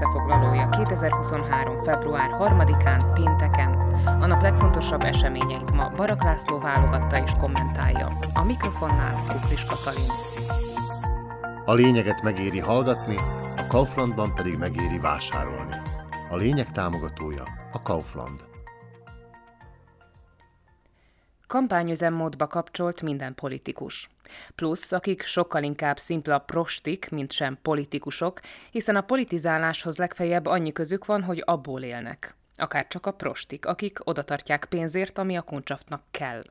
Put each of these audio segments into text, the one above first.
összefoglalója 2023. február 3-án, pénteken. A nap legfontosabb eseményeit ma Barak László válogatta és kommentálja. A mikrofonnál Kuklis Katalin. A lényeget megéri hallgatni, a Kauflandban pedig megéri vásárolni. A lényeg támogatója a Kaufland. Kampányüzemmódba kapcsolt minden politikus. Plusz, akik sokkal inkább szimpla prostik, mint sem politikusok, hiszen a politizáláshoz legfeljebb annyi közük van, hogy abból élnek. Akár csak a prostik, akik odatartják pénzért, ami a kuncsaftnak kell.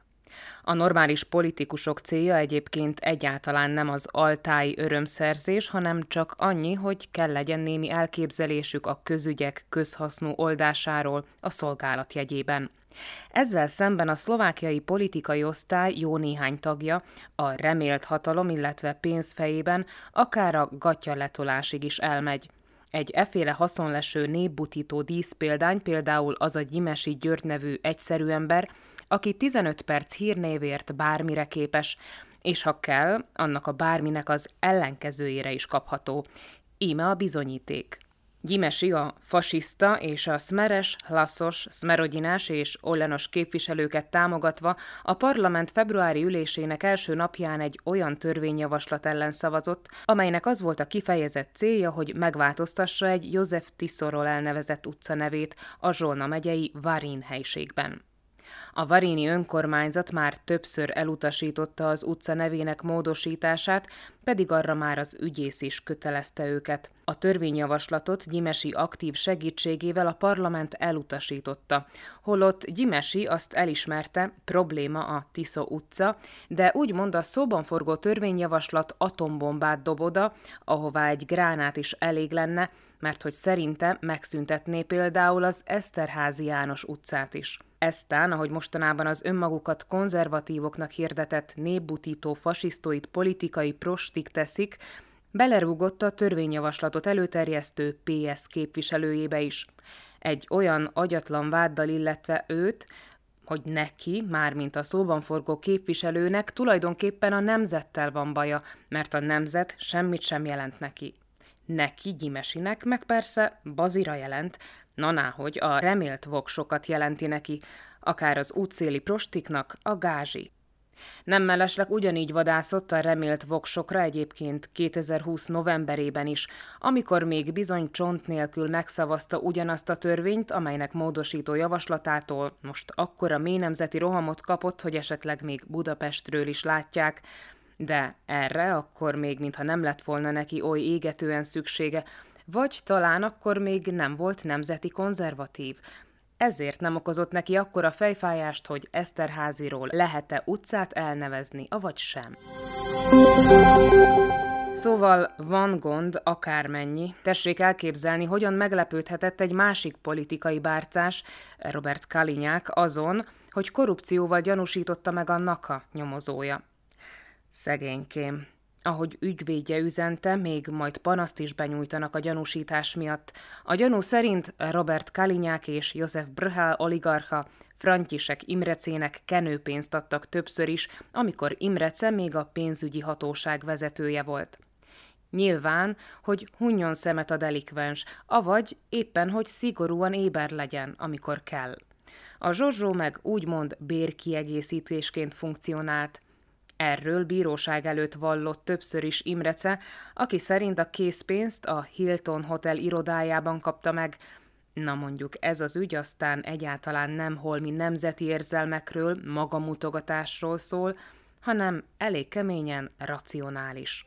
A normális politikusok célja egyébként egyáltalán nem az altáj örömszerzés, hanem csak annyi, hogy kell legyen némi elképzelésük a közügyek közhasznú oldásáról a szolgálat jegyében. Ezzel szemben a szlovákiai politikai osztály jó néhány tagja a remélt hatalom, illetve pénzfejében akár a gatya letolásig is elmegy. Egy eféle haszonleső népbutító díszpéldány például az a Gyimesi György nevű egyszerű ember, aki 15 perc hírnévért bármire képes, és ha kell, annak a bárminek az ellenkezőjére is kapható. Íme a bizonyíték. Gyimesi a fasiszta és a szmeres, laszos, szmerodinás és ollenos képviselőket támogatva a parlament februári ülésének első napján egy olyan törvényjavaslat ellen szavazott, amelynek az volt a kifejezett célja, hogy megváltoztassa egy József Tiszorról elnevezett utca nevét a Zsolna megyei Varin helységben. A Varini önkormányzat már többször elutasította az utca nevének módosítását, pedig arra már az ügyész is kötelezte őket. A törvényjavaslatot Gyimesi aktív segítségével a parlament elutasította, holott Gyimesi azt elismerte, probléma a Tisza utca, de úgymond a szóban forgó törvényjavaslat atombombát dob oda, ahová egy gránát is elég lenne, mert hogy szerinte megszüntetné például az Eszterházi János utcát is. Eztán, ahogy mostanában az önmagukat konzervatívoknak hirdetett népbutító fasisztoid politikai prostik teszik, belerúgott a törvényjavaslatot előterjesztő PS képviselőjébe is. Egy olyan agyatlan váddal illetve őt, hogy neki, mármint a szóban forgó képviselőnek tulajdonképpen a nemzettel van baja, mert a nemzet semmit sem jelent neki. Neki, Gyimesinek, meg persze Bazira jelent, na hogy a remélt voksokat jelenti neki, akár az útszéli prostiknak a gázsi. Nem mellesleg ugyanígy vadászott a remélt voksokra egyébként 2020 novemberében is, amikor még bizony csont nélkül megszavazta ugyanazt a törvényt, amelynek módosító javaslatától most akkora mély nemzeti rohamot kapott, hogy esetleg még Budapestről is látják, de erre akkor még mintha nem lett volna neki oly égetően szüksége, vagy talán akkor még nem volt nemzeti konzervatív. Ezért nem okozott neki akkora fejfájást, hogy Eszterháziról lehet-e utcát elnevezni, avagy sem. Szóval van gond akármennyi. Tessék elképzelni, hogyan meglepődhetett egy másik politikai bárcás, Robert Kalinyák azon, hogy korrupcióval gyanúsította meg a NAKA nyomozója. Szegénykém. Ahogy ügyvédje üzente, még majd panaszt is benyújtanak a gyanúsítás miatt. A gyanú szerint Robert Kalinyák és József Brhál oligarcha František Imrecének kenőpénzt adtak többször is, amikor Imrece még a pénzügyi hatóság vezetője volt. Nyilván, hogy hunjon szemet a delikvens, avagy éppen, hogy szigorúan éber legyen, amikor kell. A Zsozsó meg úgymond bérkiegészítésként funkcionált – Erről bíróság előtt vallott többször is Imrece, aki szerint a készpénzt a Hilton Hotel irodájában kapta meg. Na mondjuk ez az ügy aztán egyáltalán nem holmi nemzeti érzelmekről, magamutogatásról szól, hanem elég keményen racionális.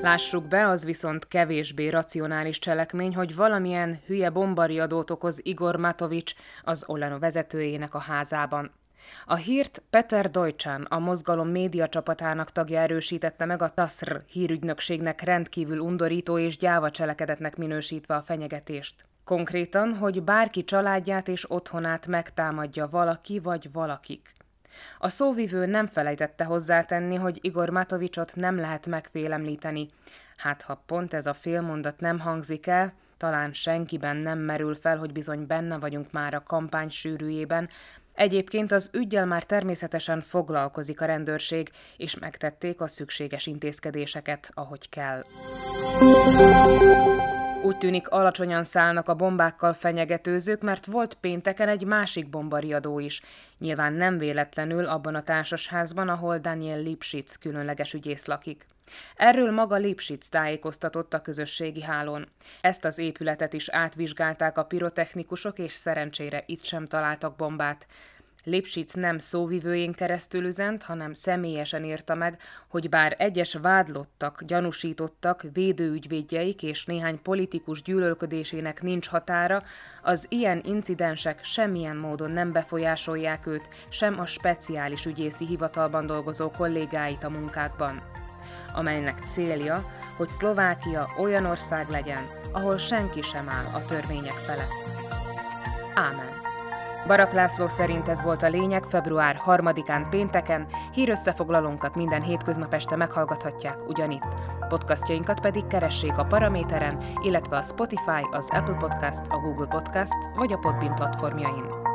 Lássuk be, az viszont kevésbé racionális cselekmény, hogy valamilyen hülye bombariadót okoz Igor Matovics az Olano vezetőjének a házában. A hírt Peter Deutschan, a mozgalom média csapatának tagja erősítette meg a TASR hírügynökségnek rendkívül undorító és gyáva cselekedetnek minősítve a fenyegetést. Konkrétan, hogy bárki családját és otthonát megtámadja valaki vagy valakik. A szóvivő nem felejtette hozzátenni, hogy Igor Matovicsot nem lehet megfélemlíteni. Hát ha pont ez a félmondat nem hangzik el, talán senkiben nem merül fel, hogy bizony benne vagyunk már a kampány sűrűjében, Egyébként az ügyel már természetesen foglalkozik a rendőrség, és megtették a szükséges intézkedéseket, ahogy kell. Úgy tűnik alacsonyan szállnak a bombákkal fenyegetőzők, mert volt pénteken egy másik bombariadó is. Nyilván nem véletlenül abban a társasházban, ahol Daniel Lipschitz különleges ügyész lakik. Erről maga Lipschitz tájékoztatott a közösségi hálón. Ezt az épületet is átvizsgálták a pirotechnikusok, és szerencsére itt sem találtak bombát. Lipschitz nem szóvivőjén keresztül üzent, hanem személyesen írta meg, hogy bár egyes vádlottak, gyanúsítottak, védőügyvédjeik és néhány politikus gyűlölködésének nincs határa, az ilyen incidensek semmilyen módon nem befolyásolják őt, sem a speciális ügyészi hivatalban dolgozó kollégáit a munkákban amelynek célja, hogy Szlovákia olyan ország legyen, ahol senki sem áll a törvények felett. Ámen. Barak László szerint ez volt a lényeg február 3-án pénteken, hírösszefoglalónkat minden hétköznap este meghallgathatják ugyanitt. Podcastjainkat pedig keressék a Paraméteren, illetve a Spotify, az Apple Podcasts, a Google Podcasts vagy a Podbean platformjain.